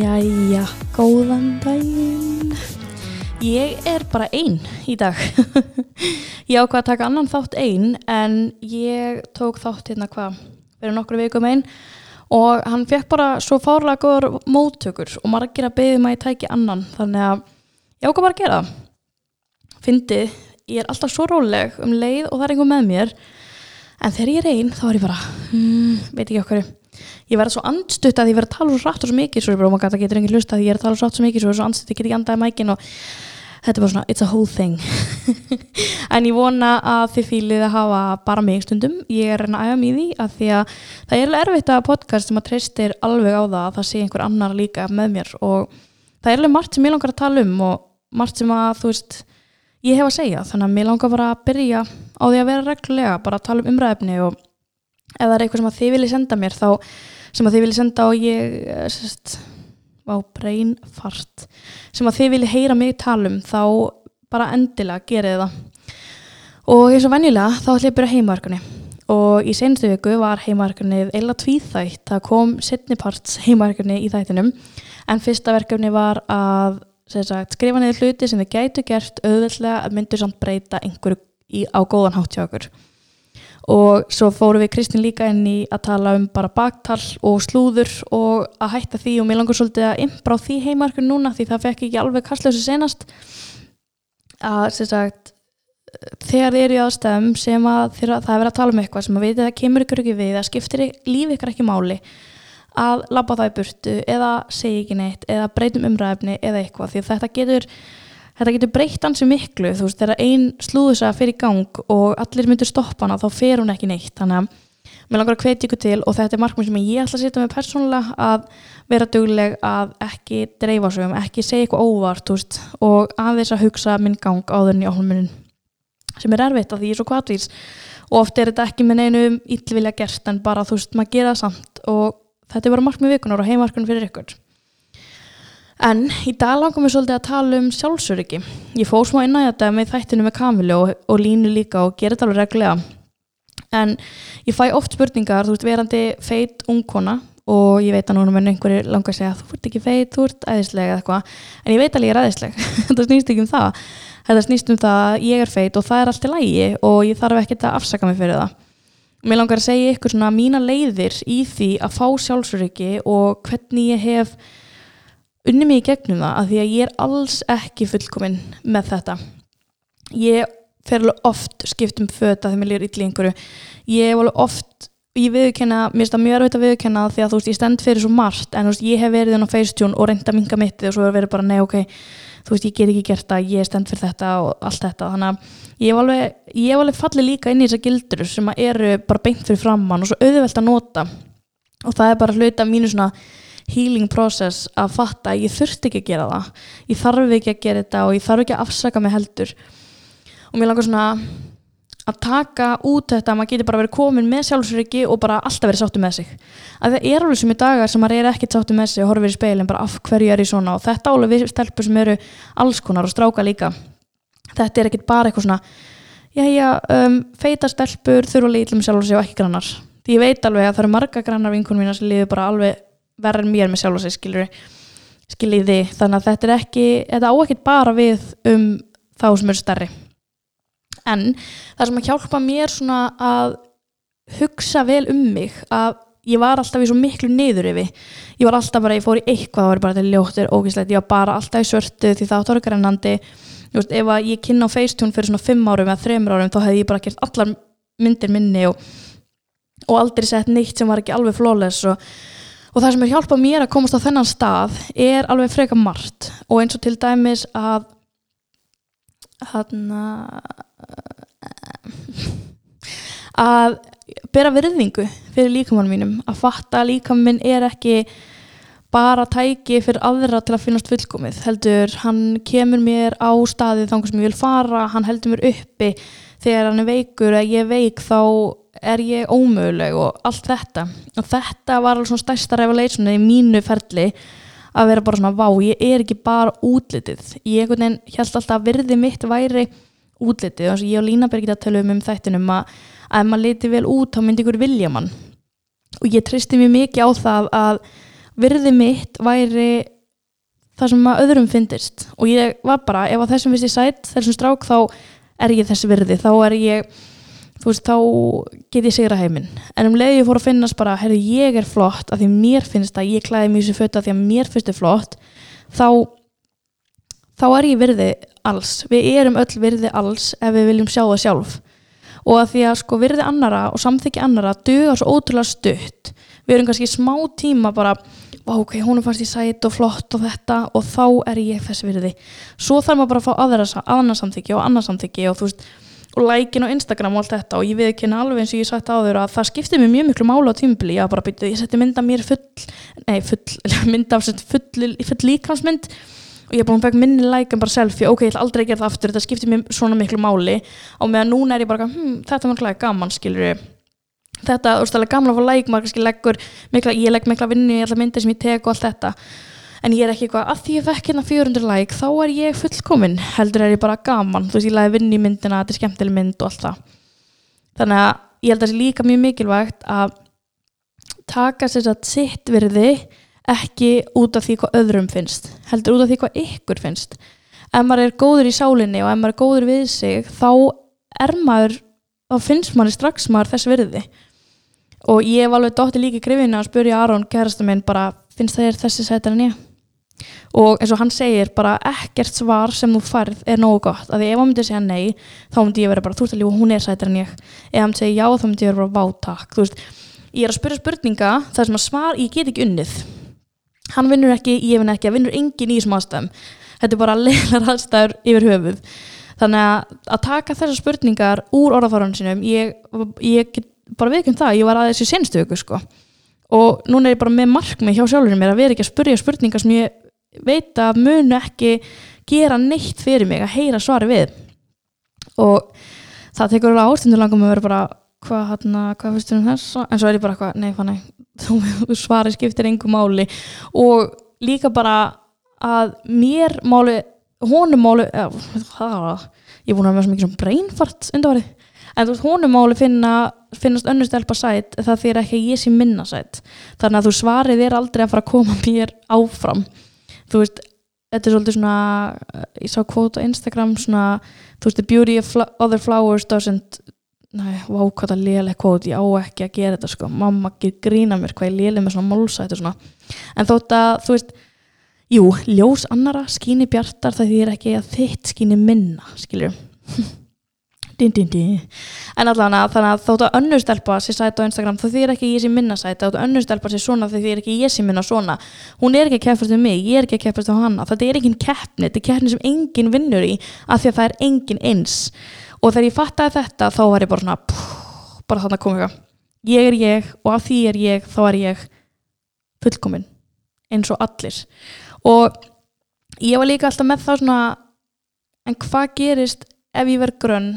Jæja, góðan daginn. Ég er bara einn í dag. ég ákvað að taka annan þátt einn en ég tók þátt hérna hvað, fyrir nokkru vikum einn og hann fekk bara svo fárlega góður móttökur og margir að beðið maður í tæki annan þannig að ég ákvað bara að gera það. Fyndið, ég er alltaf svo róleg um leið og það er einhver með mér en þegar ég er einn þá er ég bara, hmm, veit ekki okkur ég verða svo andstutt að ég verða að tala svo rætt og svo mikið. Svo er bara, oh my god, það getur enginn hlusta að ég er að tala svo rætt og svo mikið svo er svo andstutt, ég get ekki andaði mækin og þetta er bara svona, it's a whole thing. En ég vona að þið fýlið að hafa bara mig stundum. Ég er að æfa mig í því að því að það er erfitt að podcast sem að treystir alveg á það að það sé einhver annar líka með mér. Og það er alveg margt sem ég langar að tala um og margt sem að þú veist ég hef að segja, þannig að mér langar bara að byrja á því að vera reglulega, bara að tala um umræðefni og ef það er eitthvað sem að þið viljið senda mér þá sem að þið viljið senda og ég eh, sest, á breynfart sem að þið viljið heyra mig talum þá bara endilega gerið það. Og eins og venjulega þá ætlum ég að byrja heimaverkunni og í senstu viku var heimaverkunni eila tvíþætt, það kom setniparts heimaverkunni í þættinum. En fyrsta verkefni var að sagt, skrifa niður hluti sem þið gætu gert auðvöldlega að myndu samt breyta einhverju á góðan hátt hjá okkur og svo fórum við Kristín líka inn í að tala um bara baktal og slúður og að hætta því. Og mér langar svolítið að imbra á því heimarkur núna því það fekk ekki alveg kastljósi senast að sem sagt þegar þið eru í aðstæðum sem að það er verið að tala um eitthvað sem að veitir það kemur ykkur ekki við, það skiptir líf ykkur ekki máli að labba það í burtu eða segja ekki neitt eða breytum umræfni eða eitthvað. Því þetta getur þetta getur breytt ansi miklu þú veist, þegar einn slúðusa fyrir í gang og allir myndur stoppa hana þá fer hún ekki neitt, þannig að mér langar að hvetja ykkur til og þetta er markmið sem ég ætla að setja mig persónulega að vera dugleg að ekki dreifa svo um, ekki segja eitthvað óvart veist, og aðeins að hugsa minn gang á þenni áhulmunin sem er erfitt að því ég er svo kvartvís og oft er þetta ekki með neinu íllvilja gert en bara þú veist, maður gera það samt. Og þetta er bara markmið vikunar og heimarkunum fyrir ykkur En í dag langar mér svolítið að tala um sjálfsöryggi. Ég fóð smá inn á þetta með þættinu með Kamilu og, og Línu líka og gera þetta alveg reglega. En ég fæ oft spurningar, þú ert verandi feit ungkona og ég veit að núna menn einhverju langar að segja þú ert ekki feit, þú ert æðislega eða eitthvað. En ég veit alveg ég er æðisleg. þetta snýst ekki um það. Þetta snýst um það að ég er feit og það er allt í lægi og ég þarf ekkert að afsaka mig fyrir það. Mér langar að segja ykkur svona mína leiðir í því að fá sjálfsöryggi og hvernig ég hef unni mig í gegnum það að því að ég er alls ekki fullkominn með þetta. Ég fer alveg oft skipt um föta þegar mér lýr ylli einhverju. Ég hef alveg oft ég viðkenna, mér finnst það mjög erfitt að viðkenna því að þú veist ég stend fyrir svo margt en þú veist ég hef verið inn á feistjón og reynda minga mitti og svo er verið bara nei ok þú veist ég get ekki gert það, ég stend fyrir þetta og allt þetta. Þannig að ég hef alveg, ég hef alveg fallið líka inn í þessar gildur sem eru bara beint fyrir framann og svo auðvelt að nota. Og það er bara hluta mínu svona healing process að fatta að ég þurfti ekki að gera það. Ég þarf ekki að gera þetta og ég þarf ekki að afsaka mig heldur. Og mér langar svona að taka út þetta að maður getur bara verið komin með sjálfsveriki og bara alltaf verið sáttu með sig. Að það er alveg sem í dagar sem maður er ekkert sáttu með sig og horfir í speilin bara af hverju er ég svona? Og þetta álega við stelpur sem eru alls konar og stráka líka. Þetta er ekkert bara eitthvað svona já já, um, feita stelpur þurfa lítlum sjálfsveriki og ekki grannar. Því ég veit alveg að það eru marga grannar vinkunum mína sem liður bara alveg verður mér með sjálf og sig skilur skiljiði þannig að þetta er ekki þetta á ekkert bara við um þá sem eru starri en það sem að hjálpa mér svona að hugsa vel um mig að ég var alltaf í svo miklu niður yfir ég var alltaf bara, ég fór í eitthvað það var bara til ljóttir, ógíslegt, ég var bara alltaf í svörtu því það átt orgarennandi ef ég kynna á Facetune fyrir svona 5 árum eða 3 árum þá hefði ég bara gert allar myndir minni og, og aldrei sett neitt sem var ekki alveg flawless og og það sem er hjálpað mér að komast á þennan stað er alveg freka margt. Og eins og til dæmis að hann að bera virðingu fyrir líkamann mínum. Að fatta að líkamann minn er ekki bara tæki fyrir aðra til að finnast fullkomið heldur hann kemur mér á staðið þangar sem ég vil fara hann heldur mér uppi þegar hann er veikur eða ég er veik þá er ég ómöguleg og allt þetta. Og þetta var alveg svona stærsta revelation í mínu ferli að vera bara svona vá, ég er ekki bara útlitið. Ég held alltaf að virði mitt væri útlitið. Og ég og Lína Bergit að tala um um þættinum að ef maður liti vel út þá myndi ykkur vilja mann. Og ég tristi mér mikið á það að virði mitt væri það sem að öðrum fyndist. Og ég var bara, ef að þessum finnst ég sætt þessum strák þá er ég þessi virði þá er ég, þú veist, þá get ég sigra heiminn, en um leið ég fór að finnast bara, herru, ég er flott af því mér finnst að ég klæði mjög sér fötta því að mér finnst þið flott þá þá er ég virði alls. Við erum öll virði alls ef við viljum sjá það sjálf. Og að því að sko virði annara og samþykja annara duga svo ótrúlega stutt við erum kannski smá tíma bara ok, hún er fast í sæt og flott og þetta og þá er ég þess virði. Svo þarf maður bara að fá aðra, samþykja og annars samþykja og þú veist og lækin á Instagram og allt þetta og ég ekki alveg eins og ég sætti á þau að það skiptir mér mjög miklu mála á tímbili, ég, bara, ég setti mynda mér full, nei full mynda af full, full líkansmynd og ég er búin að fekk minni like en bara selfie. Ok, ég ætla aldrei að gera það aftur, þetta skiptir mér svona miklu máli. Og meðan núna er ég bara hm, þetta var náttúrulega gaman, skilur þetta, þú veist, það er gaman að fá like maður kannski leggur, mikla, ég legg mikla vinnu í alla myndir sem ég tek og allt þetta. En ég er ekki eitthvað, að því ég fekk hérna 400 like þá er ég fullkomin, heldur er ég bara gaman, þú veist, ég læði vinnu í myndina þetta er skemmtileg mynd og allt það. Þannig að ég held að það sé líka mjög mikilvægt að taka sér satt sitt virði ekki út af því hvað öðrum finnst heldur út af því hvað ykkur finnst. Ef maður er góður í sálinni og ef maður er góður við sig þá er maður þá finnst maður strax maður þess virði og ég var alveg dótti líka í grifinu að spurja Aron, kærastu minn, bara finnst það er þessi sætar en ég og eins og hann segir bara ekkert svar sem þú farð er nógu gott. Af því ef hann myndi segja nei þá myndi ég vera bara þú veist lífa hún er sætar en ég. Ef hann segja já þá myndi ég vera bara vátak ég er að spyrja spurninga þar sem að svar ég get ekki unnið. Hann vinnur ekki, ég vinn ekki, það vinnur engin í þessum aðstæðum. Þetta er bara leilar aðstæður yfir höfuð. Þannig að, að taka þessar spurningar úr orðafárunum sinum ég, ég get bara viðkjönd það, ég var aðeins í senstu sko. og núna er ég bara með markmið hjá sjálfurinn mér að vera ekki að spurja spurningar sem ég veit að munu ekki gera neitt fyrir mig að heyra svari við. Og það tekur alveg ástundur langum að vera bara hvað hérna, hvað þér um þess en svo er ég bara eitthvað, nei fann þú svari skiptir einhver máli. Og líka bara að mér máli honum máli ég er búin að vera svo mikið brainfart undarvarið en þú veist, honum máli finna, finnast önnur stelpa sætt það þýr ekki ég sé minna sætt þannig að þú svarið er aldrei að fara að koma mér áfram. Þú veist, þetta er svolítið svona ég sá kvót á Instagram svona, þú veist, the beauty of other flowers doesn't Nei, vá hvað það léleg kvót, ég á ekki að gera þetta sko, mamma grína mér hvað ég léleg með svona málsætt og svona. En þótt að, þú veist, jú ljós annara, skýni bjartar það þýðir ekki að þitt skýni minna skiljur din, din, din. en allavega þannig að þótt að önnur stelpa sér sætt á Instagram það þýðir ekki ég sé minna sætt, þótt að önnur stelpa sér svona það þýðir ekki ég sé minna svona. Hún er ekki að keppast um mig, ég er ekki að keppast um hana. Þetta er ekki keppni, þetta er keppni sem engin vinnur í af því að það er engin eins. Og þegar ég fattaði þetta þá var ég bara svona pff, bara þannig að koma eitthvað. Ég er ég og af því er ég þá er ég fullkominn eins og allir. Og ég var líka alltaf með það svona en hvað gerist ef ég verð grönn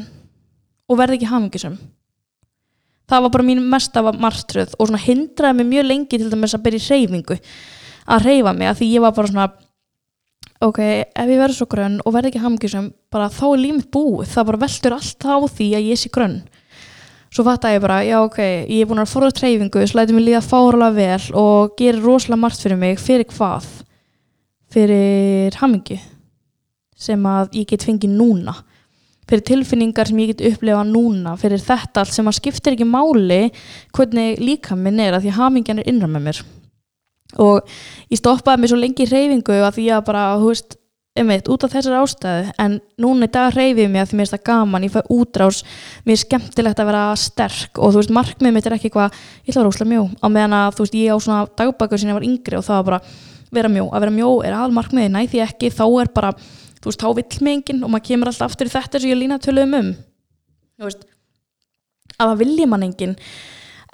og verð ekki hafingisum það var bara mín mest af margtröð og svona hindraði mig mjög lengi til dæmis að byrja í reyfingu að reyfa mig að því ég var bara svona ok, ef ég verður svo grönn og verð ekki hamngisum, bara þá er límit búið. Það bara veldur allt á því að ég sé grönn. Svo fatt að ég bara já ok, ég er búin að forða treyfingu slæti mig líða fáralega vel og gerir rosalega margt fyrir mig, fyrir hvað? Fyrir hamngi sem að ég get fengið núna fyrir tilfinningar sem ég get upplefa núna fyrir þetta allt sem að skiptir ekki máli hvernig líka minn er að því að hamingjan er innram með mér. Og ég stoppaði mig svo lengi í reyfingu að því að bara, hú veist einmitt, út af þessar ástæðu en núna í dag reyfið mér að því mér finnst það gaman ég fæ útrás, mér er skemmtilegt að vera sterk og þú veist, markmið mitt er ekki eitthvað ég ætla að óslega mjó, á meðan að þú veist, ég á svona dagbækur sem ég var yngri og það var bara vera mjó, að vera mjó er all markmiði næ því ekki, þá er bara, þú veist, þá vill mig enginn og maður kemur alltaf aftur í þetta sem ég lína töluðum um. Þú veist, að það vilji mann enginn.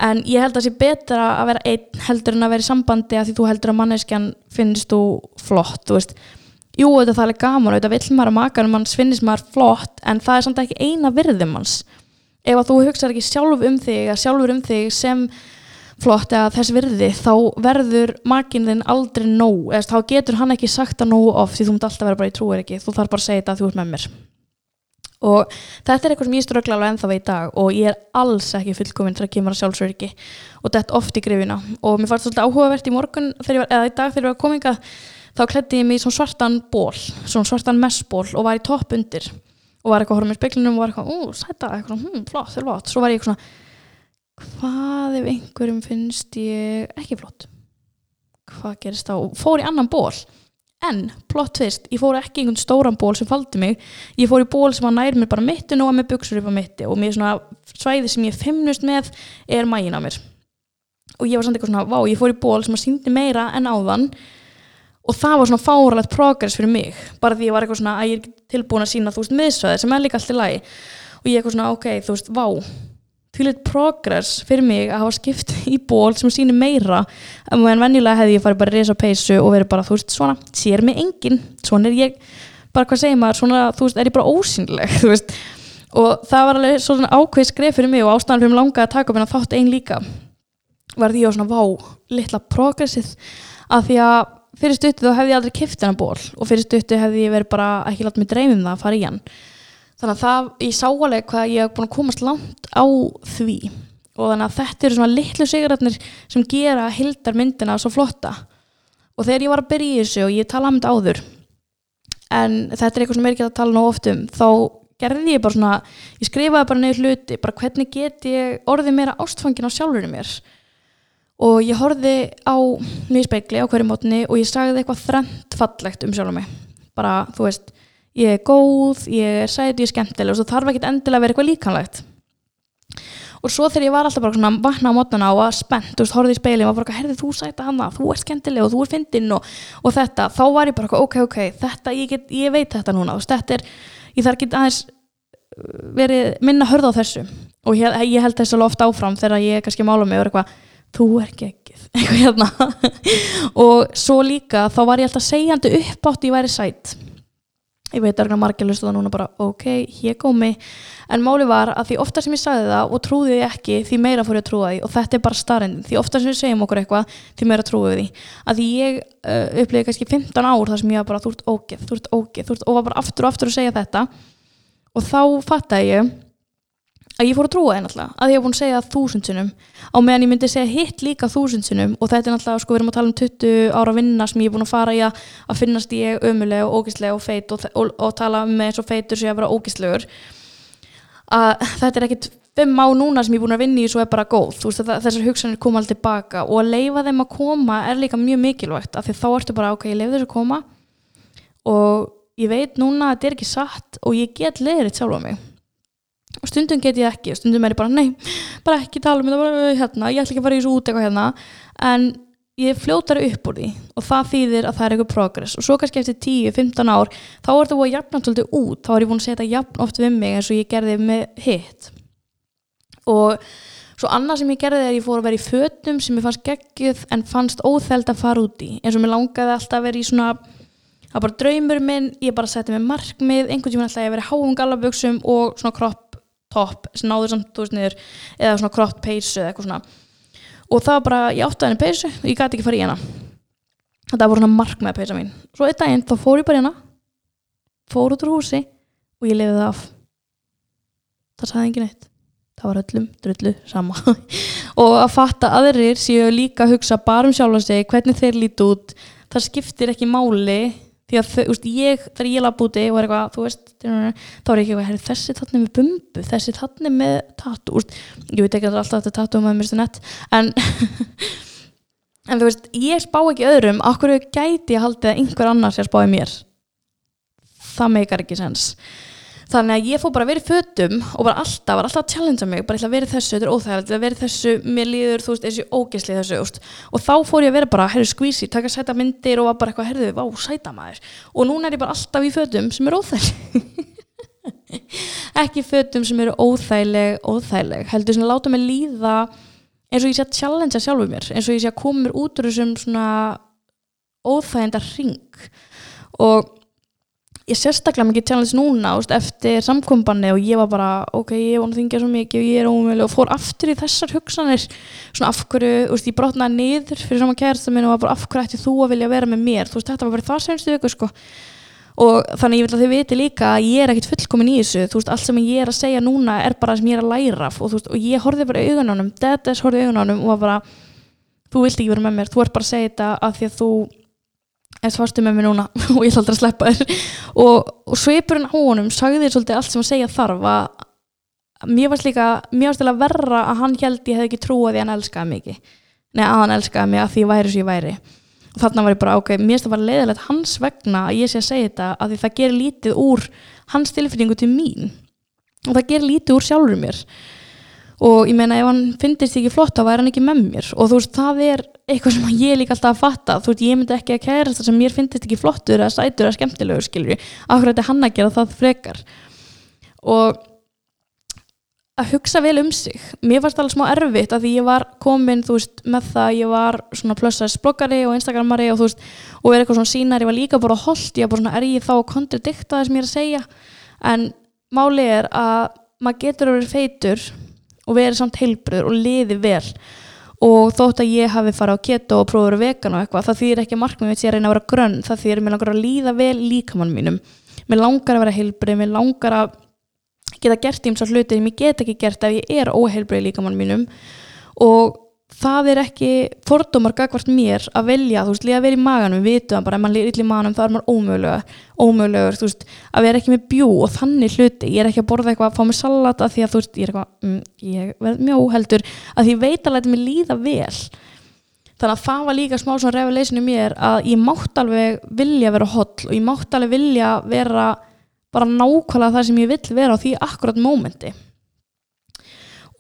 En ég held að það sé betra að vera einn heldur en að vera í sambandi að því þú heldur að manneskjan finnst þú flott þú veist, jú þetta það er gaman þetta vill maður að makanum manns finnist maður flott en það er samt ekki eina virðum manns. Ef að þú hugsaður ekki sjálf um þig sjálfur um þig sem flott eða þess virði þá verður makinn þinn aldrei nóg eða þá getur hann ekki sagt það nóg of því þú mútt alltaf vera bara í trúir ekki. Þú þarf bara að segja þetta að þú ert með mér. Og þetta er eitthvað sem ég ströggla alveg ennþá í dag og ég er alls ekki fullkominn þegar kemur að sjálfsöryggi og dett oft í grifina. Og mér fannst svolítið áhugavert í morgun var, eða í dag þegar ég var kominga þá klætti ég mig í svona svartan ból svona svartan messból og var í topp undir og var eitthvað að horfa með speklinum og var eitthvað, ú, sæta, eitthvað, hm, flott, hvað ef einhverjum finnst ég ekki flott? Hvað gerist þá? Fór í annan ból en plott tvist, ég fór ekki einhvern stóran ból sem faldi mig, ég fór í ból sem var nær mér bara mittinu og með buksur upp á mitti og mér svona svæði sem ég femnust með er mægin á mér. Og ég var samt eitthvað svona, vá, ég fór í ból sem að síndi meira en áðan. Og það var svona fáralegt progress fyrir mig. Bara því ég var eitthvað svona að ég er tilbúin að sína þú veist miðsvæðir sem er líka allt í lagi. Og ég eitthvað svona, ok, þú veist, vá eitt progress fyrir mig að hafa skipt í ból sem sýnir meira. En vennilega hefði ég farið bara að reysa peysu og verið bara, þú veist, svona, sér mig engin svona er ég, bara hvað segir maður? Svona, þú veist, er ég bara ósynleg veist, og það var alveg svona ákveð skref fyrir mig og ástæðan fyrir mig langaði að taka upp en að þátt einn líka. Var því var svona, vá, litla progressið. Að því að fyrir stuttu þá hefði ég aldrei kipt hennar ból og fyrir stuttu hefði ég verið bara ekki látið mig dreymum það að fara í hann þannig að það, ég sá alveg hvað ég hef búin að komast langt á því. Og þannig að þetta eru svona litlu sigurarnir sem gera hildar myndina svo flotta. Og þegar ég var að byrja í þessu og ég tala um þetta áður en þetta er eitthvað sem ég er ekki að tala ná oft um þá gerði ég bara svona ég skrifaði bara nefnir hluti, bara hvernig get ég orðið meira ástfangin á sjálfurinn mér? Og ég horfið á mjög speikli á hverju mótni og ég sagði eitthvað þrennt fallegt um sjálf mig. Bara, þú veist ég er góð, ég er sæt, ég er skemmtileg og það þarf ekki endilega að vera eitthvað líkanlegt og svo þegar ég var alltaf bara svona vakna á mótnana og var spennt og horfið í speilin og var bara, herði þú sæta hana, þú er skemmtileg og þú er fyndinn og, og þetta, þá var ég bara ok, ok, þetta, ég, get, ég veit þetta núna. Og þetta er, ég þarf ekki aðeins uh, verið minna hörð á þessu. Og ég, ég held þessu ofta áfram þegar ég kannski mála mig og er eitthvað þú er geggið, eitthvað hérna. Og svo líka þá var ég alltaf segjandi upp átt ég væri sætt ég veit að margir lustu það núna bara ok, hér komi en máli var að því ofta sem ég sagði það og trúði því ekki því meira fór ég að trúa því. Og þetta er bara starrendin, því ofta sem við segjum okkur eitthvað því meira trúið því. Að því ég uh, upplýði kannski 15 ár þar sem ég bara þú ert ógeð, þú ert ógeð, þú ert og var bara aftur og aftur að segja þetta. Og þá fattæði ég að ég fór að trúa það náttúrulega að ég hef búin að segja þúsundsunum á meðan ég myndi segja hitt líka þúsundsunum og þetta er náttúrulega, sko við erum að tala um 20 ára vinna sem ég er búin að fara í að, að finnast ég ömuleg og ógísleg og feit og, og, og tala með eins og feitur sem ég að vera ógíslegur að þetta er ekkit fimm á núna sem ég er búin að vinna í svo er bara góð, þú veist þessar hugsanir koma alltaf tilbaka og að leifa þeim að koma er líka mjög mikilvægt af því og stundum get ég ekki, stundum er ég bara nei, bara ekki tala um þetta hérna, ég ætla ekki að fara í þessu út eitthvað hérna. En ég fljótar upp úr því og það þýðir að það er eitthvað progress. Og svo kannski eftir 10-15 ár þá er það búið að jafna svolítið út. Þá er ég búin að setja jafn oft við mig eins og ég gerði með hitt. Og svo annað sem ég gerði er að ég fór að vera í fötum sem ég fannst geggjuð en fannst óþæld að fara út í. Eins og mér langaði alltaf að vera í svona það var bara draumur minn, ég bara setti mig markmið einhvern tíma alltaf að ég veri háum galaböksum og svona kropp topp sem náður samt þú veist niður eða svona krott peysu eða eitthvað svona. Og það var bara, ég átti að henni peysu og ég gæti ekki fara í hana. Þetta var svona mark með peysa mín. Svo einn daginn þá fór ég bara í hana fór út úr húsi og ég lefði það af. Það sagði engin eitt það var öllum drullu sama. Og að fatta aðrir séu líka að hugsa bara um sjálf að segja hvernig þeir líti út það skiptir ekki máli því að þau, úst, ég, þegar ég laði búti og er eitthvað, þú veist, þá er ég ekki eitthvað þessi þarna með bumbu, þessi þarna með tattu, ég veit ekki að alltaf þetta tattu um að mista nett en, en þú veist, ég spá ekki öðrum, okkur gæti ég haldið að einhver annars er spáði mér? Það meikar ekki sens þannig að ég fór bara að vera í fötum og bara alltaf, var alltaf að challengea mig bara að vera þessu, þetta er óþægilegt, að vera þessu mér líður, þú veist, þessu ógeðsli þessu úst. og þá fór ég að vera bara, herru skvísi taka sæta myndir og var bara eitthvað, herru, vá, sæta maður. Og núna er ég bara alltaf í fötum sem eru óþægileg. Ekki fötum sem eru óþægileg óþægileg, heldur svona láta mig líða eins og ég sé að challengea sjálfur mér eins og ég sé að koma mér út úr þessum svona óþæginda ring og ég sérstaklega mikið challenge núna úst, eftir samkombanni og ég var bara ok, ég að þingja svo mikið og ég er ómjölu og fór aftur í þessar hugsanir. Svona af hverju, úst, ég brotnaði niður fyrir sama kærasta minn og var bara af hverju ætti þú að vilja vera með mér? Þú veist, þetta var bara það senstu viku sko. Og þannig ég vil að þið viti líka að ég er ekkit fullkomin í þessu. Þú veist, allt sem ég er að segja núna er bara sem ég er að læra og, veist, og ég horfði bara í augun á honum Dedes horfði í augun á honum og var bara þú vilt ekki vera með mér, þú ert bara að segja þetta af því að þú er svartu með mér núna og ég ætla aldrei að sleppa þér. Og, og svipurinn á honum sagði þér svolítið allt sem að segja þarf að mér varst líka, mér varst líka verra að hann held ég hef ekki trúið því hann elskaði mikið nei að hann elskaði mig að því væri sem ég væri. Og þarna var ég bara ok, mér finnst það bara leiðilegt hans vegna að ég sé að segja þetta að því það gerir lítið úr hans tilfinningu til mín. Og það gerir lítið úr sjálfur mér og ég meina ef hann finnist ekki flott þá væri hann ekki með mér. Og þú veist það er eitthvað sem ég líka alltaf að fatta. Þú veist ég myndi ekki að kæra það sem mér finnist ekki flottur eða sætur eða skemmtilegur skilur þetta hann að gera það frekar? Og að hugsa vel um sig. Mér fannst alveg smá erfitt að því ég var komin þú veist með það ég var svona plussast bloggari og instagramari og þú veist og er eitthvað svona sínar ég var líka bara holdt. Ég var bara svona er ég þá kontradikta það sem ég er að segja? En máli er að maður getur að vera feitur og verið samt heilbröður og liði vel. Og þótt að ég hafi farið á keto og prófið að vera vegan og eitthvað það þýðir ekki markmið að ég reyna að vera grönn. Það þýðir mér langar að líða vel líkamann mínum. Mér langar að vera heilbröð, mér langar að geta gert ímsa hluti sem ég get ekki gert ef ég er óheilbrið líkamann mínum. Og það er ekki fordómar gagvart mér að velja, þú veist, líka að vera í maganum við vitum bara ef maður er í maganum þá er maður ómögulegur ómögulegur, þú veist, að vera ekki með bjú og þannig hluti, ég er ekki að borða eitthvað að fá mig salat að því að þú veist, ég er eitthvað mm, ég verð mjög óheldur, að því veit að læta mig líða vel. Þannig að það var líka smá svona revelation í mér að ég mátt alveg vilja vera holl og ég mátt alveg vilja vera bara nákvæmlega það sem ég vill vera á því akkurat mómenti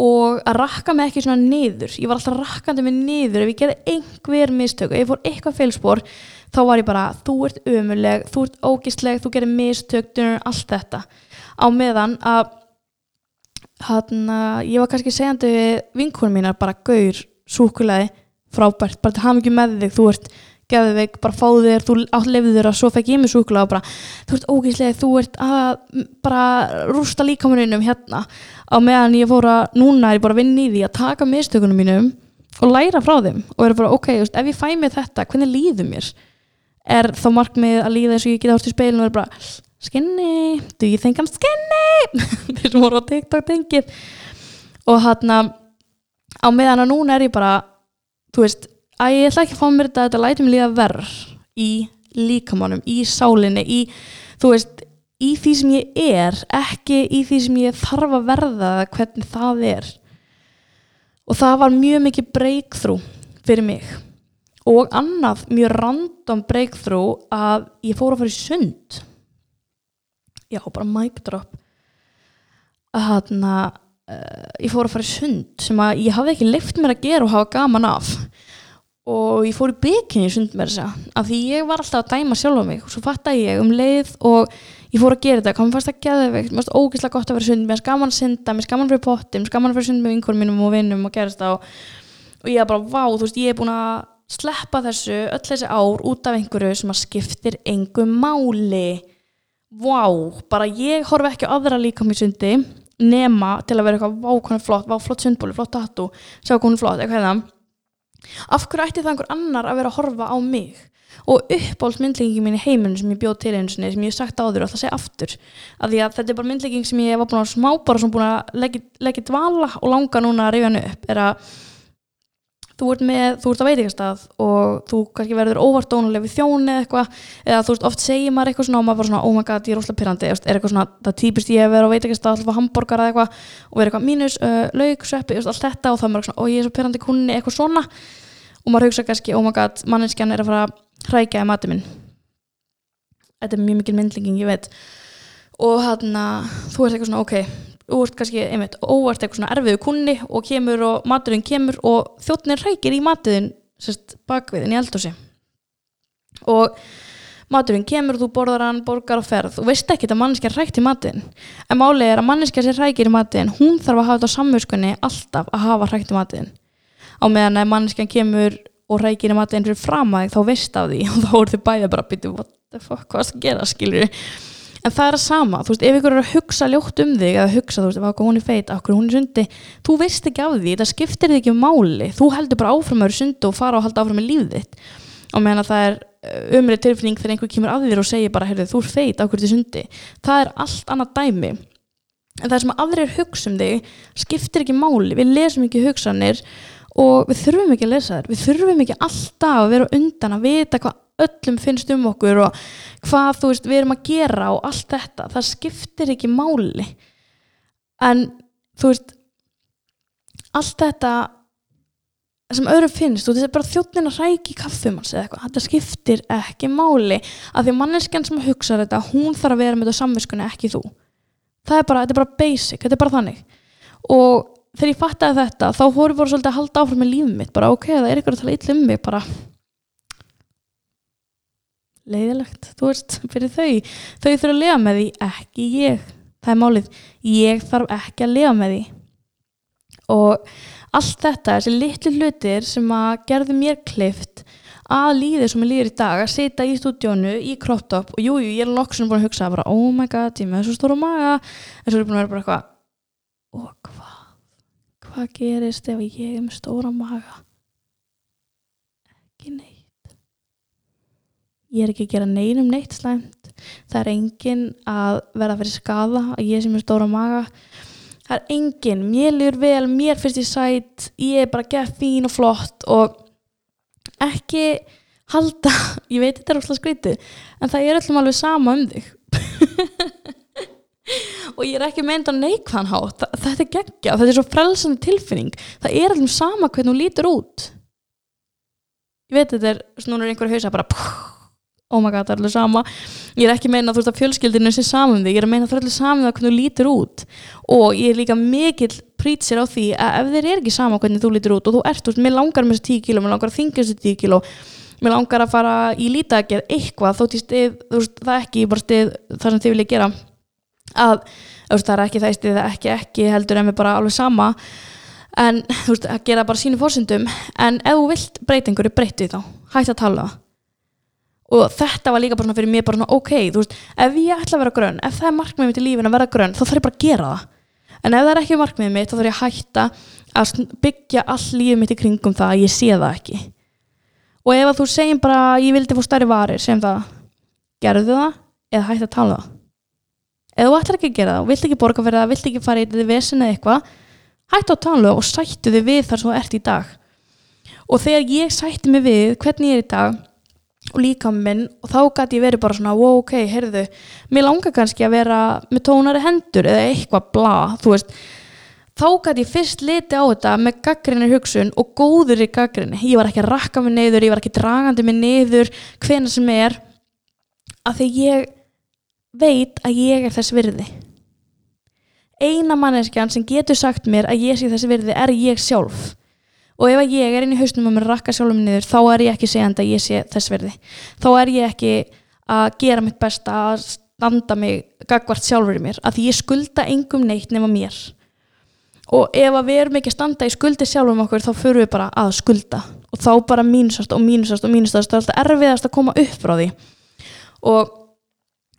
og að rakka mig ekki svona niður. Ég var alltaf rakkandi mig niður. Ef ég gerði einhver mistök, ef ég fór eitthvað feilspor þá var ég bara, þú ert umuleg þú ert ógistleg, þú gerir mistök allt þetta. Á meðan að hann að ég var kannski segjandi við vinkunum mínar bara gaur, súkulæði frábært, bara til haf mikið með þig þú ert geðveik, bara fáðu þér, þú átlefðu þér og svo fekk ég mig súkulega og bara þú ert ógíslega, þú ert að bara rústa líkamuninnum hérna. Á meðan ég fór að, núna er ég bara að vinna í því að taka mistökunum mínum og læra frá þeim og vera bara ok, just, ef ég fæ mig þetta, hvernig líður mér? Er þá markmið að líða eins og ég geta hort í speilinu og vera bara skinny, do you think I'm skinny? Þeir sem voru á TikTok tengið. Og hann að á meðan að núna er ég bara þú veist að ég ætla ekki að fá mér þetta þetta læti mig líða verð í líkamannum, í sálinni í, þú veist, í því sem ég er ekki í því sem ég þarf að verða hvernig það er. Og það var mjög mikið breakthrough fyrir mig. Og annað mjög random breakthrough að ég fór að fara í sund. Já, bara mic drop. Hann að uh, ég fór að fara í sund sem að ég hafði ekki leift mér að gera og hafa gaman af og ég fór í bygginni sund með þess að því ég var alltaf að dæma sjálf á mig. Og svo fattæði ég um leið og ég fór að gera þetta, komið fast að geða veikt mér finnst ógeðslega gott að vera sund, mér finnst gaman að synda. Mér finnst gaman að vera í potti, mér finnst gaman að vera sund með vinkurum mínum og vinnum og gerast það og, og ég er bara, vá, þú veist, ég er búin að sleppa þessu öll þessi ár út af einhverju sem að skiptir engu máli. Vá, bara ég horfi ekki á aðra líka mér sundi nema til að vera eitthvað, vá, af hverju ætti það einhver annar að vera að horfa á mig? Og uppáhaldsmyndleggingin mín í heiminn sem ég bjóð til einu sinni, sem ég hef sagt áður og alltaf segja aftur, af því að þetta er bara myndlegging sem ég var búin að smá bara sem búin að leggja, dvala og langa núna að rifja hennu upp, er að þú ert með, þú ert á veitingastað og þú kannski verður óvart dónuleg við þjóni eða eitthvað, eða þú veist, oft segir maður eitthvað svona og maður bara svona, oh my god, ég er óslega pyrrandi er eitthvað svona, það típist ég að vera á veitingastað alltaf hambúrgar eða eitthvað og vera eitthvað mínus, uh, laug, sveppi, allt þetta og það maður svona, oh ég er svo pyrrandi kunni, eitthvað svona. Og maður hugsa kannski, oh my god, manneskjan er að fara að hrækja í matið minn. Þetta er mjög mikil myndlinging, ég veit. Og hann að þú ert eitthvað svona, ok þú ert kannski, einmitt, óvart eitthvað svona erfiðu kunni og kemur og maturinn kemur og þjóttnir hrækir í matiðin sérst bakviðin í eldhúsi. Og maturinn kemur þú borðar hann, borgar og ferð. Og veist ekki að manneskja hrækt í matiðin en málið er að manneskja sér hrækir í matiðin hún þarf að hafa þetta á samvöskunni alltaf að hafa hrækt í matiðin á meðan að manneskjan kemur og rækir í matin fyrir fram að þig þá veist af því og þá eru þið bæðið bara að byrja what the fuck, hvað er það að gera, skilur en það er að sama, þú veist, ef ykkur er að hugsa ljótt um þig, eða hugsa, þú veist, hvað hún er feit hvað hún er sundi, þú veist ekki af því það skiptir þig ekki um máli, þú heldur bara áfram að vera sundi og fara og halda áfram með lífið þitt. Og meðan að það er umrið tilfinning þegar einhver kemur að þér og segir bara, heyrðu, þú er feit á hverju sundi? Það er allt annað dæmi. En það sem aðrir hugsa um þig skiptir ekki máli, við lesum ekki hugsanir og við þurfum ekki að lesa þér við þurfum ekki alltaf að vera undan að vita hvað öllum finnst um okkur og hvað þú veist við erum að gera og allt þetta, það skiptir ekki máli. En þú veist allt þetta sem öðru finnst, þú veist, þetta er bara þjóttin að rækja í kaffumans eða eitthvað, þetta skiptir ekki máli, af því manneskjan sem hugsa þetta, hún þarf að vera með þetta samviskunni ekki þú, það er bara, þetta er bara basic, þetta er bara þannig. Og þegar ég fattaði þetta, þá bara svolítið að halda áfram með lífið mitt, bara ok, það er ykkur að tala illa um mig, bara leiðilegt, þú veist, fyrir þau. Þau þurfa að lifa með því, ekki ég. Það er málið, ég þarf ekki að lifa með því. Og allt þetta, þessi litlu hlutir sem að gerðu mér klift að líðið sem ég líður í dag að sita í stúdjónu í crop-top og jújú, jú, ég er loksun búin að hugsa bara, oh my god, ég með þessu stóra maga. En svo er ég búin að vera bara eitthvað og hvað? Hvað gerist ef ég er með stóra maga? Ekki neitt ég er ekki að gera neinum neitt slæmt. Það er engin að að vera skada að ég sem er stóra maga. Það er engin, mér lýr vel mér fyrst í sætt, ég er bara gett fín og flott og ekki halda ég veit þetta er úrslega skritið en það er öllum alveg sama um þig. Og ég er ekki meint að neikvæðan hátt. Þetta er geggja, þetta er svo frelsandi tilfinning. Það er allum sama hvernig þú lítur út. Ég veit þetta er, svona er einhverju hausa bara oh my god, það er allir sama. Ég er ekki meina þú veist að fjölskyldinu sé saman þig ég er að meina það er allir saman það hvernig þú lítur út. Og ég er líka mikill prýtsir á því að ef þeir er ekki sama hvernig þú lítur út og þú ert, þú veist, mér langar með þessu 10 kíló mér langar að þingja þessu 10 kíló mér langar að fara í lítageð eitthvað þótt í stið, þú veist, það ekki bara stið það sem þið vilja gera. Að, þú veist, það er ekki það stið ekki ekki heldur en þú veist, að gera bara sínu fórsendum en ef þú vilt breyta einhverju, breytið þá. Hægt að tala og þetta var líka bara svona fyrir mér bara svona ok, þú veist, ef ég ætla að vera grönn ef það er markmiðið mitt í lífin að vera grönn þá þarf ég bara að gera það. En ef það er ekki markmiðið mitt þá þarf ég að hætta að byggja all lífið mitt í kringum það að ég sé það ekki. Og ef þú segjum bara ég vildi fór stærri varir, segjum það gerðu það eða hætta að tala það. Ef þú ætlar ekki að gera það vilt ekki borga fyrir það, vilt ekki fara í þetta vesen eða eitthvað hætta að og líka minn og þá gæti ég verið bara svona wow ok, heyrðu, mér langar kannski að vera með tónari hendur eða eitthvað bla, þú veist. Þá gæti ég fyrst liti á þetta með gaggrinni hugsun og góður í gaggrinni ég var ekki að rakka mig neyður, ég var ekki dragandi mig neyður, hvena sem er að því ég veit að ég er þess virði. Eina manneskjan sem getur sagt mér að ég sé þess virði er ég sjálf og ef ég er inn í hausnum og mér rakka sjálfum niður þá er ég ekki segjandi að ég sé þess verði þá er ég ekki að gera mitt besta að standa mig gagvart sjálfur í mér að ég skulda engum neitt nema mér. Og ef við erum ekki að standa í skuldi sjálfum okkur þá fyrir við bara að skulda. Og þá bara mínusast og mínusast og mínusast það er alltaf erfiðast að koma upp frá því. Og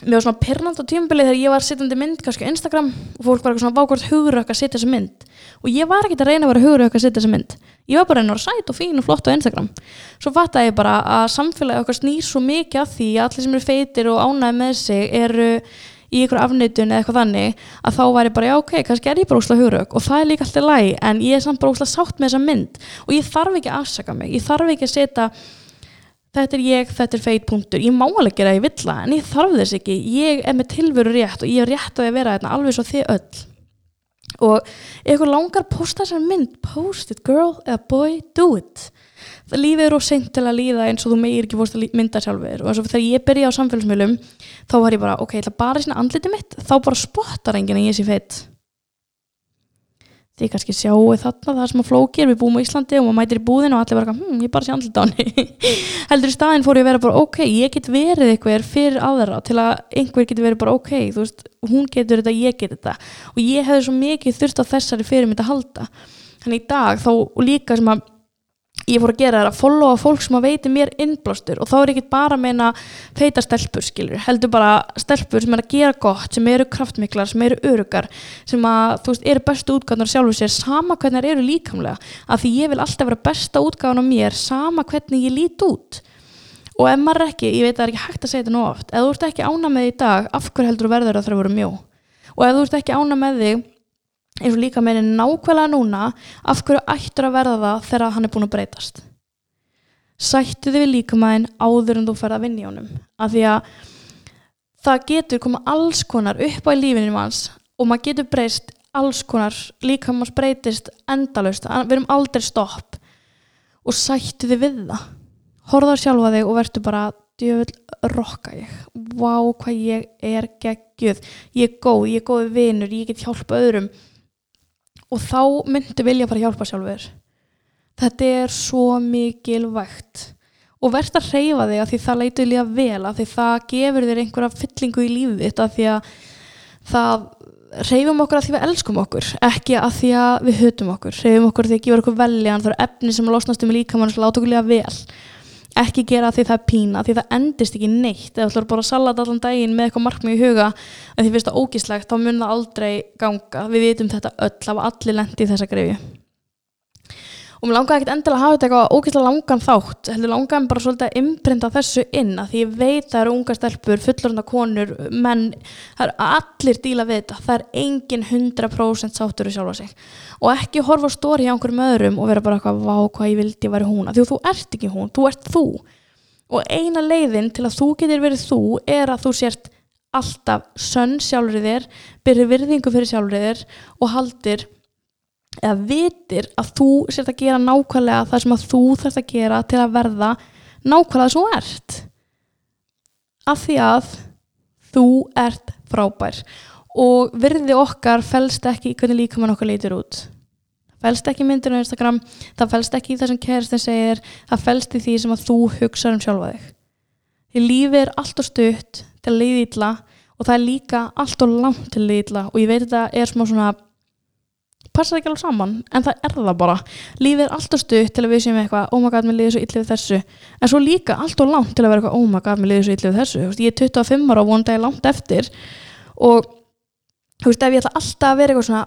mér var svona pernand á tímbilið þegar ég var sittandi mynd kannski á Instagram og fólk var eitthvað svona vákvort hugurökk að setja þessa mynd? Og ég var ekki að reyna að vera hugurökk að setja þessa mynd ég var bara að að vera sæt og fín og flott á Instagram. Svo fatt að ég bara að samfélagi okkar snýr svo mikið af því að allir sem eru feitir og ánæði með sig eru í ykkur afnöytun eða eitthvað þannig að þá ég bara já ok, kannski er ég bara úsla hugurökk og það er líka alltaf læg en ég er samt bara úsla sátt með þessa mynd. Og ég þarf ekki að afsaka mig, ég þarf ekki að setja þetta er ég, þetta er feit punktur. Ég má alveg gera ég vill það en ég þarf þess ekki. Ég er með tilveru rétt og ég er rétt að vera þetta alveg svo þið öll og ef ykkur langar posta þessar mynd post it girl eða boy do it. Það lífið eru seint til að líða eins og þú meir ekki posta mynda sjálfur. Og þegar ég byrja á samfélagsmiðlum þá var ég bara ok, ég ætla bara í svona andliti mitt. Þá bara spottar enginn að ég sé feit þið kannski sjáu þarna það sem að flókir, við búum á Íslandi og maður mætir í búðinu og allir vera hm, ég bara sé andlut á henni. Heldur í staðin fór ég að vera bara ok, ég get verið eitthvað fyrir aðra til að einhver getur verið bara ok, þú veist hún getur þetta, ég get þetta. Og ég hefði svo mikið þurft á þessari fyrir mitt að halda. Þannig í dag þá líka sem að ég fór að gera það að followa fólk sem að veiti mér innblástur og þá er ekki bara að meina feita stelpur skilur, heldur bara stelpur sem er að gera gott, sem eru kraftmiklar sem eru örugar, sem að þú veist, eru bestu útgáðunar sjálfur sér, sama hvernig eru líkamlega, af því ég vil alltaf vera besta útgáðan á mér, sama hvernig ég lít út. Og ef maður ekki, ég veit að það er ekki hægt að segja þetta nú oft ef þú ert ekki ána með því í dag, af hver heldur verður að það voru mjó? Og ef þú ert ekki ána með því eins og líka með nákvæmlega núna af hverju ættur að verða það þegar hann er búin að breytast? Sættu þið við líkamæðin áður en þú ferð að vinna í honum af því að það getur koma alls konar upp á í lífinu manns og maður getur breyst alls konar líkamans breytist endalust, við erum aldrei stopp. Og sættu þið við það. Horða sjálfa þig og verður bara djöfull rokka ég. Vá hvað ég er geggjuð. Ég er góð, ég er góð vinnur, ég get hjálpa öðrum og þá myndu vilja fara að hjálpa sjálfur þetta er svo mikilvægt og verðt að reyfa þig að því það leitur líka vel að því það gefur þér einhverja fyllingu í lífið þitt að því að það reyfum okkur að því við elskum okkur ekki að því að við hötum okkur. Reyfum okkur því að gefa okkur veljan það eru efni sem losnast um líkamann og láta okkur líka vel ekki gera því það er pína því það endist ekki neitt. Eða þú ætlar bara að salata allan daginn með eitthvað markmið í huga en því finnst það ógíslegt þá mun það aldrei ganga. Við vitum þetta öll af allir lendi í þessa grefi og mér langaði ekkert endilega að hafa þetta eitthvað ógeðslega langan þátt heldur langaði bara svolítið að imprinta þessu inn að því ég veit það eru unga stelpur fullorðna konur, menn það er allir díla við þetta það er engin 100% sáttur í sjálfa sig. Og ekki horfa stóri hjá einhverjum öðrum og vera bara eitthvað, vá hvað ég vildi að vera hún. Því þú ert ekki hún, þú ert þú. Og eina leiðin til að þú getur verið þú er að þú sért alltaf sönn sjálfur þér, byrjir virðingu fyrir sjálfur þér og haldir eða vitir að þú sért að gera nákvæmlega það sem að þú þarfst að gera til að verða nákvæmlega sem ert. Af því að þú ert frábær. Og virði okkar fælst ekki í hvernig líka mann okkar leitur út. Fælst ekki myndir á Instagram það fælst ekki í það sem kæristin segir það fælst í því sem að þú hugsa um sjálfa þig. Því lífið er allt og stutt til að leiði ítla og það er líka allt og langt til að leiði ítla og ég veit að þetta er smá svona passar ekki alveg saman en það er það bara. Lífið er alltaf stutt til að við séum eitthvað oh my god, mér liður svo illa við þessu. En svo líka alltaf langt til að vera eitthvað oh my god, mér liður svo illa við þessu. Veist, ég er 25 ára og vonandi langt eftir. Og þú veist, ef ég ætla alltaf að vera eitthvað svona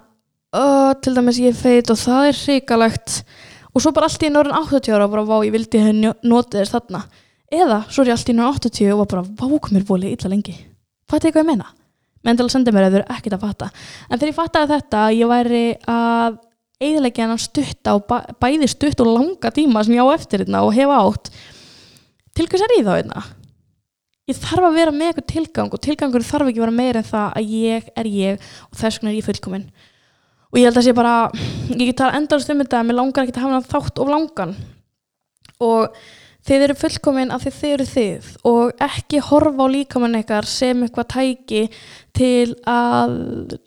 oh, til dæmis ég feit og það er hrikalegt. Og svo bara allt í norðin 80 ára og bara vá, ég vildi henni notið þess þarna. Eða svo er ég allt í norðin 80 og bara vá, komir bóli illa lengi. Fattu ég hvað ég meina? Mental sendi mér að þau eru ekkert að fatta. En þegar ég fattaði þetta ég væri að eiginlega hann stutt á bæði stutt og langa tíma sem ég á eftir hérna og hefa átt til hvers er ég þá hérna? Ég þarf að vera með eitthvað tilgang og tilgangur þarf ekki að vera meira en það að ég er ég og þess vegna er ég fullkominn og ég held að það sé bara ég get tala endalast um þetta en mér langar ekki að hafa þátt of langan. Og þið eru fullkominn af því þið eru þið og ekki horfa á líkamann eitthvað sem eitthvað tæki til að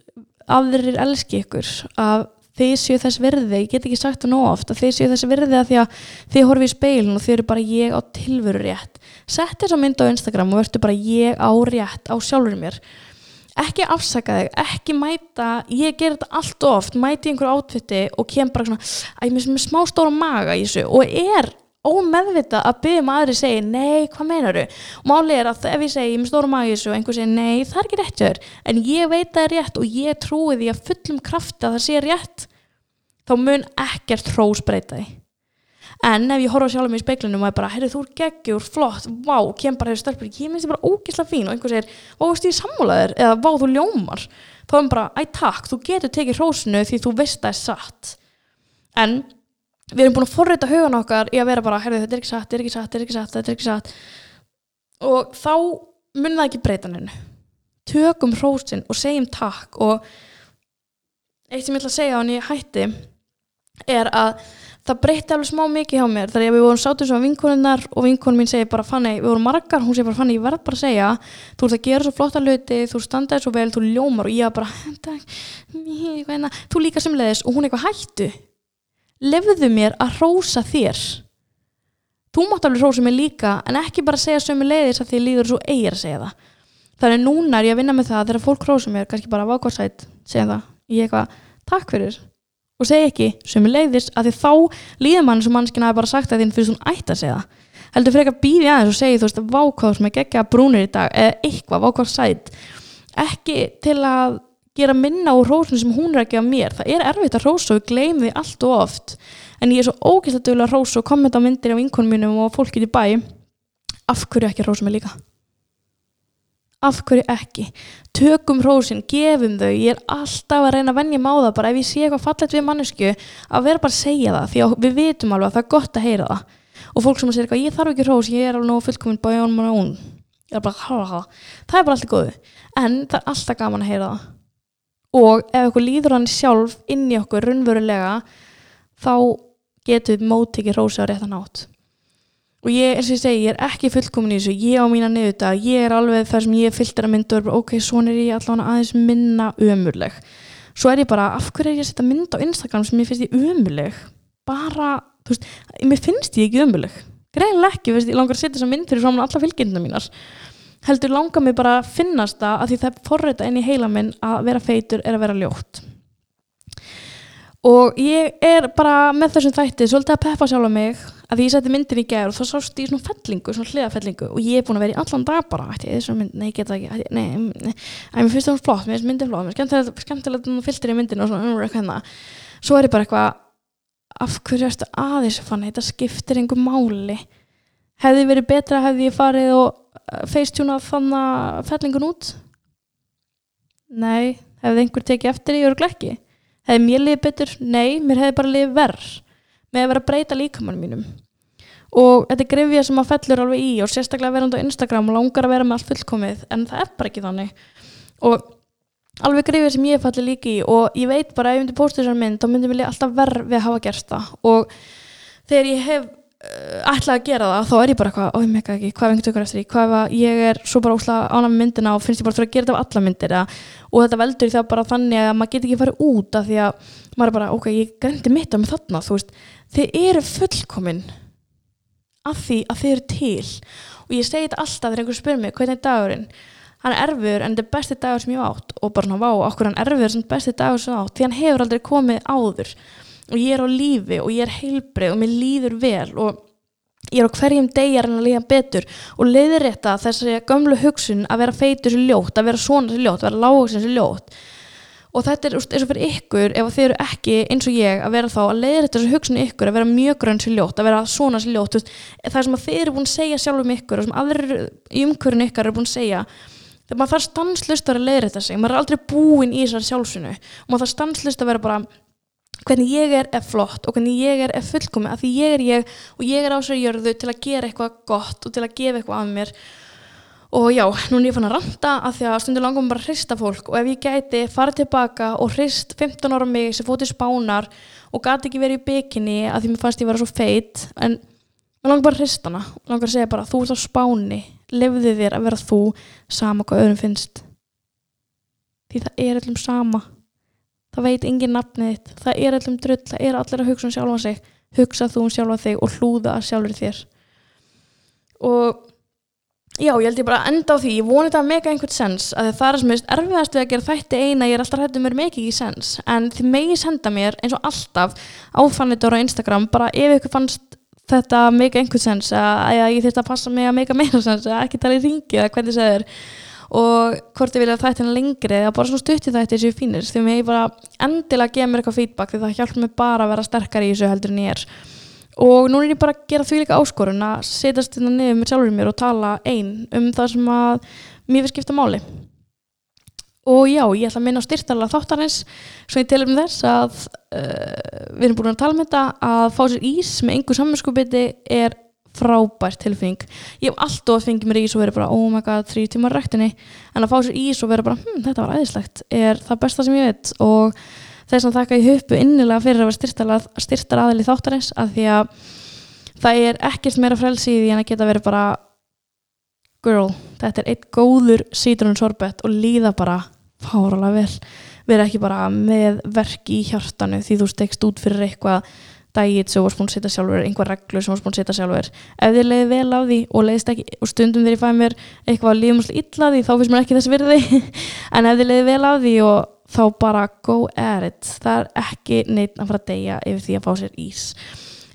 aðrir elski ykkur að þið séu þess verði, ég get ekki sagt það nóg oft að þið séu þess verði að því að þið horfi í speilin og þið eru bara ég á tilveru rétt. Sett þess að mynda á Instagram og verður bara ég á rétt á sjálfur mér. Ekki afsaka þig, ekki mæta ég ger þetta allt oft, mæti einhverju átfitti og kem bara svona, að ég er með smá stóra maga í þessu. Og er ómeðvita að byggja um aðri segi nei, hvað meinar og málið er að ef ég segi, ég með stórum magis og einhver segi nei, það er ekki rétt hjá þér. En ég veit það er rétt og ég trúi því að fullum krafti að það sé rétt þá mun ekkert hrós breyta því. En ef ég horfa sjálf mér í speiklinum og ég bara, herru þú er geggjur, flott, vá kem bara hefur stelpur, ég minnst ég bara ógislega fín. Og einhver segir, vá, veist ég sammúlaðir eða vá, þú ljómar, þá er bara, æ takk þú getur tekið hrósinu því þú veist það er satt. En við erum búin að forrita hugan okkar í að vera bara, herðu þetta er ekki satt, þetta er ekki satt, þetta er ekki satt, þetta er ekki satt. Og þá mun það ekki breyta hennu tökum hrósin og segjum takk og eitt sem ég ætla að segja á henni hætti er að það breytti alveg smá mikið hjá mér þegar við vorum sátum á vinkoninnar og vinkonin mín segi bara Fanny, við vorum margar, hún segi bara Fanny, ég verð bara að segja þú ert að gera svo flotta hluti, þú standaði svo vel þú ljómar. Og ég bara þú líka sem leiðis og hún eitthvað hættu lefðu mér að rósa þér. Þú mátt alveg rósa mér líka en ekki bara segja sömu leiðis að því líður svo eigir að segja það. Þannig núna er ég að vinna með það þegar fólk rósa mér, kannski bara vákvársætt segja það, ég eitthvað, takk fyrir og segja ekki sömu leiðis að því þá líður mann sem mannskina hafi bara sagt að þín fyrir svona ætt að segja það. Heldur fyrir ekki að býði aðeins og segja þú veist vákvárs með gegja brúnir í dag eða eitthvað vákvársætt ekki til að gera minna úr rósinu sem hún er að gefa mér. Það er erfitt að rósa og við gleymum því allt og oft. En ég er svo að dögulega að rósa og kommenta á myndir á vinkonum mínum og fólkið í bæ af hverju ekki rósa mig líka? Af hverju ekki? Tökum rósin, gefum þau. Ég er alltaf að reyna að vennja má það bara. Ef ég sé eitthvað fallet við mannesku að vera bara að segja það. Því að við vitum alveg að það er gott að heyra það. Og fólk sem að segja eitthvað ég þarf ekki rós, ég er alveg fullkominn bæja honum og hún það er bara alltaf góðu. En það er alltaf gaman að heyra það og ef eitthvað líður hann sjálf inn í okkur runnverulega þá getum við mótikið rósi á réttan átt og ég, eins og ég segi, ég er ekki fullkomin í þessu. Ég á mína niðurta, ég er alveg þar sem ég er bara, ok, svona er ég allavega aðeins minna ömurleg. Svo er ég bara, af hverju er ég að setja mynd á Instagram sem ég finnst ég ömurleg? Bara, þú veist, mér finnst ég ekki ömurleg. Greinlega ekki, ég langar að setja þessa mynd fyrir saman alla fylgjendina mínar heldur langar mig bara að finnast það að því það er forröita inn í heila minn að vera feitur er að vera ljótt. Og ég er bara með þessum þætti svolítið að peppa sjálf á mig að ég seti myndin í gæður og þá sást ég svona fellingu, svona hliðafellingu og ég er búin að vera í allan dag bara ætti, mynd, nei, geta ekki, ætti, nei, nei. Mér finnst það flott, mér finnst myndin flott mér finnst skemmtilegt að fylgta í myndin og svona um, hérna. svo er ég bara eitthvað af hverju erstu aðeins fann þetta skiptir einhver máli hefði verið betra hefði ég farið og uh, feistjúnað þann að fellingun út? Nei, hefði einhver tekið eftir í örglekki hefði mér liðið betur? Nei, mér hefði bara liðið verð með að vera að breyta líkamannum mínum. Og þetta er grefja sem að fellur alveg í og sérstaklega verðand á Instagram og langar að vera með allt fullkomið en það er bara ekki þannig. Og alveg grefja sem ég falli líki og ég veit bara ef ég myndi posta þessar mynd þá myndi mér alltaf verð við að hafa gerst það. Og þegar ég hef uh, ætlað að gera það þá er ég bara eitthvað, oi mega ekki, hvað einhvern tökur eftir því? Hvað er ég er svo bara ósláð ána með myndina og finnst ég bara að gera þetta af alla myndir ja. og þetta veldur þá bara þannig að maður getur ekki farið út af því að maður er bara, ok, ég grendi mitt á mig þarna, þú veist. Þið eru fullkominn af því að þið eru til. Og ég segi þetta alltaf þegar einhver spyr mig hvernig er dagurinn? Hann er erfur en þetta er besti dagur sem ég átt og bara svona vá, okkur hann erfur sem besti dagur sem átt? Því hann hefur aldrei komið áður og ég er á lífi og ég er heilbrið og mér líður vel og ég er á hverjum degjar en að líða betur og leiðir þetta þessi gömlu hugsun að vera feitur sér ljótt, að vera svona sér ljótt, að vera lágoksin sér ljótt. Og þetta er eins og fyrir ykkur ef þið eru ekki eins og ég að vera þá að leiðir þetta þessi hugsun ykkur að vera mjög grönn sér ljótt, að vera svona sér ljótt það sem þið eru búin að segja sjálf um ykkur og sem aðrir í umkörun ykkar eru búin að segja þegar maður þarf stanslust að leiðir þetta sig, maður er aldrei búin í þessar sjálfsunu og maður þarf stanslust að vera bara hvernig ég er er flott og hvernig ég er er fullkomi af því ég er ég og ég er á sér jörðu til að gera eitthvað gott og til að gefa eitthvað af mér. Og já, nú er ég fann að ranta af því að stundur langum bara að hrista fólk og ef ég gæti farið tilbaka og hrist 15 ára mig sem fótið spánar og gæti ekki verið í bygginni af því mér fannst ég vera svo feit en mér langar bara að hrista hana. Og langar að segja bara þú ert á spáni, lefðu þér að vera þú sama hvað öðrum finnst. Því það er allum sama það veit engin nafnið það er allum drull, það er allir að hugsa um sjálfa sig. Hugsa þú um sjálfa þig og hlúða sjálfur þér. Og já, ég held ég bara enda á því. Ég voni þetta mega einhvern sens að það er sem er erfiðast við að gera þætti eina. Ég er alltaf hættu mér mikið ekki sens. En þið megið senda mér eins og alltaf áfannitur á Instagram, bara ef ykkur fannst þetta mega einhvern sens að, að ég þurft að passa mig að mega meira sens að ekki tala í ringi eða hvernig það er og hvort ég vilja þættina lengri eða bara svona stutti þætti sem ég finnir því að ég bara endilega gefa mér eitthvað feedback því það hjálp mér bara að vera sterkar í þessu heldur en ég er. Og nú er ég bara að gera því líka áskorun að setjast inn hérna niður með sjálfur mér og tala einn um það sem að mér vil skipta máli. Og já, ég ætla að minna á styrtalega þáttarins svo ég telur um þess að uh, við erum búin að tala um þetta að fá sér ís með einhver samvinskupiti er frábært tilfinning. Ég hef alltaf fengið mér ís og verið bara oh my god, þrjú tímar rættinni en að fá sér ís og verið bara hm, þetta var æðislegt. Er það besta sem ég veit? Og þess að þakka ég huppu innilega fyrir að vera styrtar aðil í þáttarins af því að það er ekkert meira frelsi í því en að geta verið bara girl, þetta er eitt góður sítrunum sorbet og líða bara fáralega vel. Vera ekki bara með verk í hjartanu því þú stekst út fyrir eitthvað dægit sem þú varst búin að setja sjálfur einhver reglu sem þú varst búin að setja sjálfur. Ef þið leiði vel á því og leiðist ekki og stundum þegar ég fæ mér eitthvað lífumslega illa því þá finnst mér ekki þess virði. En ef þið leiði vel á því og þá bara go at it. Það er ekki neitt að fara að deyja yfir því að fá sér ís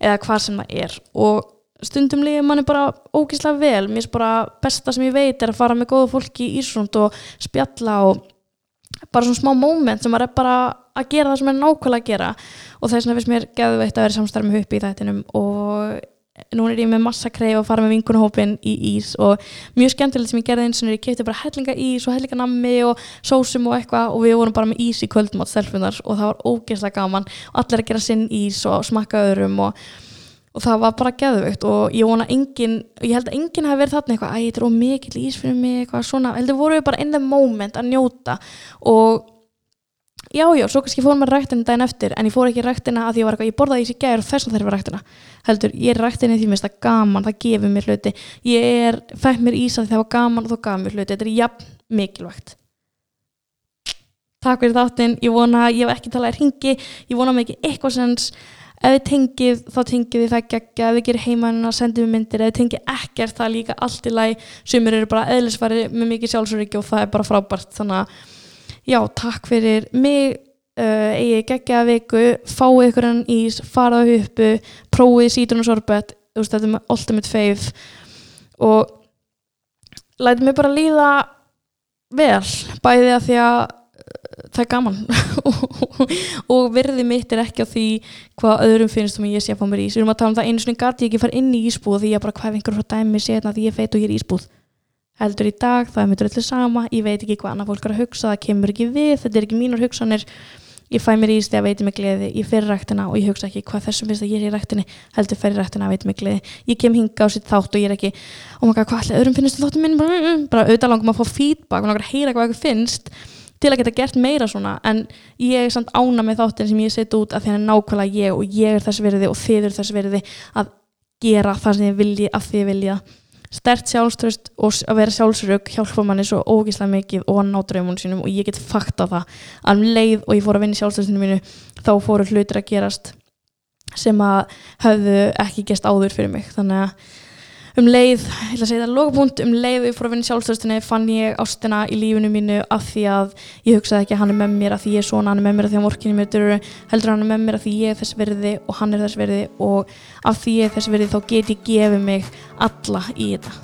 eða hvað sem það er. Og stundum leiði manni bara ógíslega vel. Mér er bara besta sem ég veit er að fara með góða fólki í Ísrund og spjalla og bara svona smá móment sem maður er bara að gera það sem er nákvæmlega að gera. Og þess vegna finnst mér geðveitt að vera samstarf með huppi í þættinum. Og nú er ég með massa kreif að fara með vinkunahópin í ís. Og mjög skemmtilegt sem ég gerði eins og ég kefti bara hellinga ís og hellinga nammi og sósum og eitthvað. Og við vorum bara með ís í kvöldmátt stelpunar og það var ógeðslega gaman. Og allir að gera sinn ís og smakka öðrum og, og það var bara geðvögt og ég vona engin, ég held að enginn hafi verið þarna eitthvað, æ, þetta er ómikið ís fyrir mig eitthvað svona, heldur voru við bara in the moment að njóta. Og já, já, svo kannski fórum við ræktinu daginn eftir en ég fór ekki ræktina að ég var eitthvað ég borðaði í sig gæður og þess að það er við ræktina. Heldur, ég er ræktinu því mér finnst það gaman það gefur mér hluti, ég er fætt mér ísa því það var gaman og þá gaf mér hluti. Þetta er jafn mikilvægt. Takk fyrir þáttinn. Ég vona, ég hef ekki talað í ringi ég vona mikið eitthvað sens. Ef þið tengið, þá tengið þið það gegga ef þið gerir heimann að senda um myndir. Ef þið tengið ekkert, það er líka allt í læg sem eru bara eðlisfæri með mikið sjálfsöryggi og það er bara frábært. Þannig að já, takk fyrir mig uh, eigið geggja viku fáið ykkur enn ís, faraðu uppu prófið sítunasorbet þetta er með ultimate fave. Og lætið mig bara líða vel, bæði að því að uh, það er gaman. Og virði mitt er ekki á því hvað öðrum finnst um að ég sé að fá mér ís. Við erum að tala um það einu svona gati ég ekki fara inn í ísbúð því ég bara hvað einhver frá dæmi sé því ég feit og ég er ísbúð heldur í dag, það er mér dröllu sama. Ég veit ekki hvað annað fólk er að hugsa það kemur ekki við, þetta er ekki mínur hugsanir. Ég fæ mér í því að veitum mig gleði ég fyrir ræktina og ég hugsa ekki hvað þessum finnst að ég er í ræktinni heldur fyrir ræktina að veitum mig gleði. Ég kem hinga á sitt þátt og ég er ekki oh my god, hvað allir öðrum finnst þáttum minn bara, auðvitað langum að fá feedback og heyra hvað eitthvað finnst til að geta gert meira svona. En ég er samt ána með þáttin sem ég set út að því að nákvæmlega ég og ég er þess verði og þið er þess verði að gera það sem ég vilji að þið vilja stert sjálfströst og að vera sjálfsrögg hjálpa manni svo ógíslega mikið og að ná draumun sínum og ég get fakta það. Að um leið og ég fór að vinna í sjálfströstinu mínu þá fóru hlutir að gerast sem að höfðu ekki gest áður fyrir mig. Þannig að um leið, ég ætla að segja það lokapunkt, um leið og ég fór að vinna sjálfstöðstunni fann ég ástina í lífinu mínu af því að ég hugsaði ekki að hann er með mér af því ég er svona, hann er með mér af því að morginni mér dörru heldur hann er með mér af því ég er þess verði og hann er þess verði og af því ég er þess verði þá get ég gefið mig alla í þetta.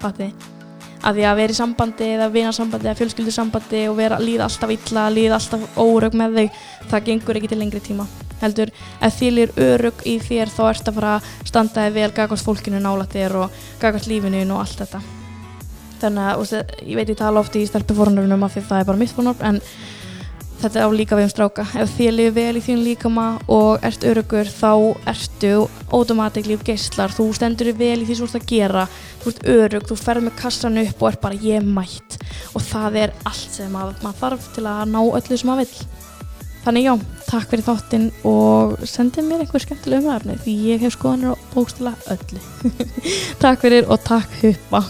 Fattiði að því að vera í sambandi eða vinasambandi eða fjölskyldusambandi og vera líða alltaf illa, líða alltaf órög með þau, það gengur ekki til lengri tíma. Heldur, ef þið lir örög í þér þá ert að fara að standaði vel gagast fólkinu nála þér og gagast lífinu og allt þetta. Þannig að, ég veit ég tala ofti í stelpu fórnörunum af því það er bara mitt fórnörn en þetta á líka við um stráka. Ef þið lifið vel í þín líkama og ert örögur þá ertu automátiklíf geyslar, þú stendur vel í því sem þú ert að gera. Þú ert örug, þú ferð með kassan upp og er bara ég mætt. Og það er allt sem að, maður þarf til að ná öllu sem maður vill. Þannig já, takk fyrir þáttinn og sendið mér einhver skemmtileg umræðarni því ég hef skoðanir á bókstala öllu. takk fyrir og takk huppa.